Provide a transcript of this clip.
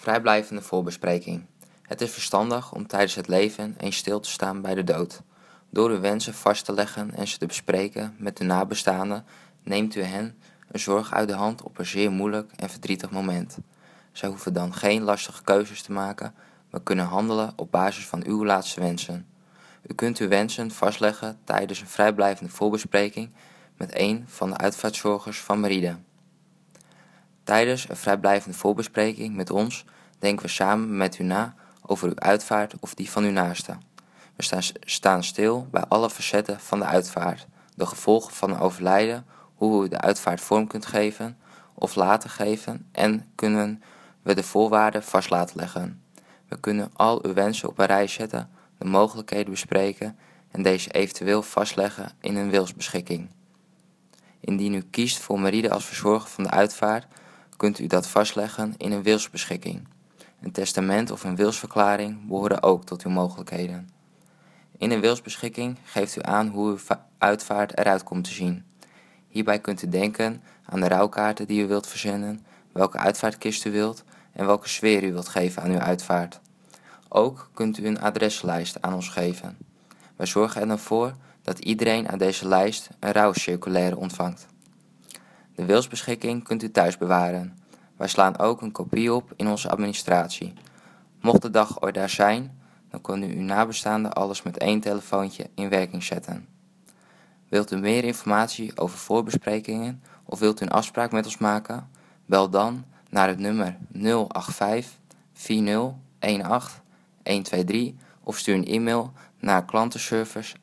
Vrijblijvende voorbespreking. Het is verstandig om tijdens het leven eens stil te staan bij de dood. Door uw wensen vast te leggen en ze te bespreken met uw nabestaanden, neemt u hen een zorg uit de hand op een zeer moeilijk en verdrietig moment. Zij hoeven dan geen lastige keuzes te maken, maar kunnen handelen op basis van uw laatste wensen. U kunt uw wensen vastleggen tijdens een vrijblijvende voorbespreking met een van de uitvaartzorgers van Meride. Tijdens een vrijblijvende voorbespreking met ons denken we samen met u na over uw uitvaart of die van uw naaste. We staan, stil bij alle facetten van de uitvaart, de gevolgen van een overlijden, hoe u de uitvaart vorm kunt geven of laten geven en kunnen we de voorwaarden vast laten leggen. We kunnen al uw wensen op een rij zetten, de mogelijkheden bespreken en deze eventueel vastleggen in een wilsbeschikking. Indien u kiest voor Meride als verzorger van de uitvaart, kunt u dat vastleggen in een wilsbeschikking. Een testament of een wilsverklaring behoren ook tot uw mogelijkheden. In een wilsbeschikking geeft u aan hoe uw uitvaart eruit komt te zien. Hierbij kunt u denken aan de rouwkaarten die u wilt verzenden, welke uitvaartkist u wilt en welke sfeer u wilt geven aan uw uitvaart. Ook kunt u een adreslijst aan ons geven. Wij zorgen er dan voor dat iedereen aan deze lijst een rouwcirculaire ontvangt. De wilsbeschikking kunt u thuis bewaren. Wij slaan ook een kopie op in onze administratie. Mocht de dag ooit daar zijn, dan kunnen uw nabestaanden alles met één telefoontje in werking zetten. Wilt u meer informatie over voorbesprekingen of wilt u een afspraak met ons maken? Bel dan naar het nummer 085 40 18 123 of stuur een e-mail naar klantenservice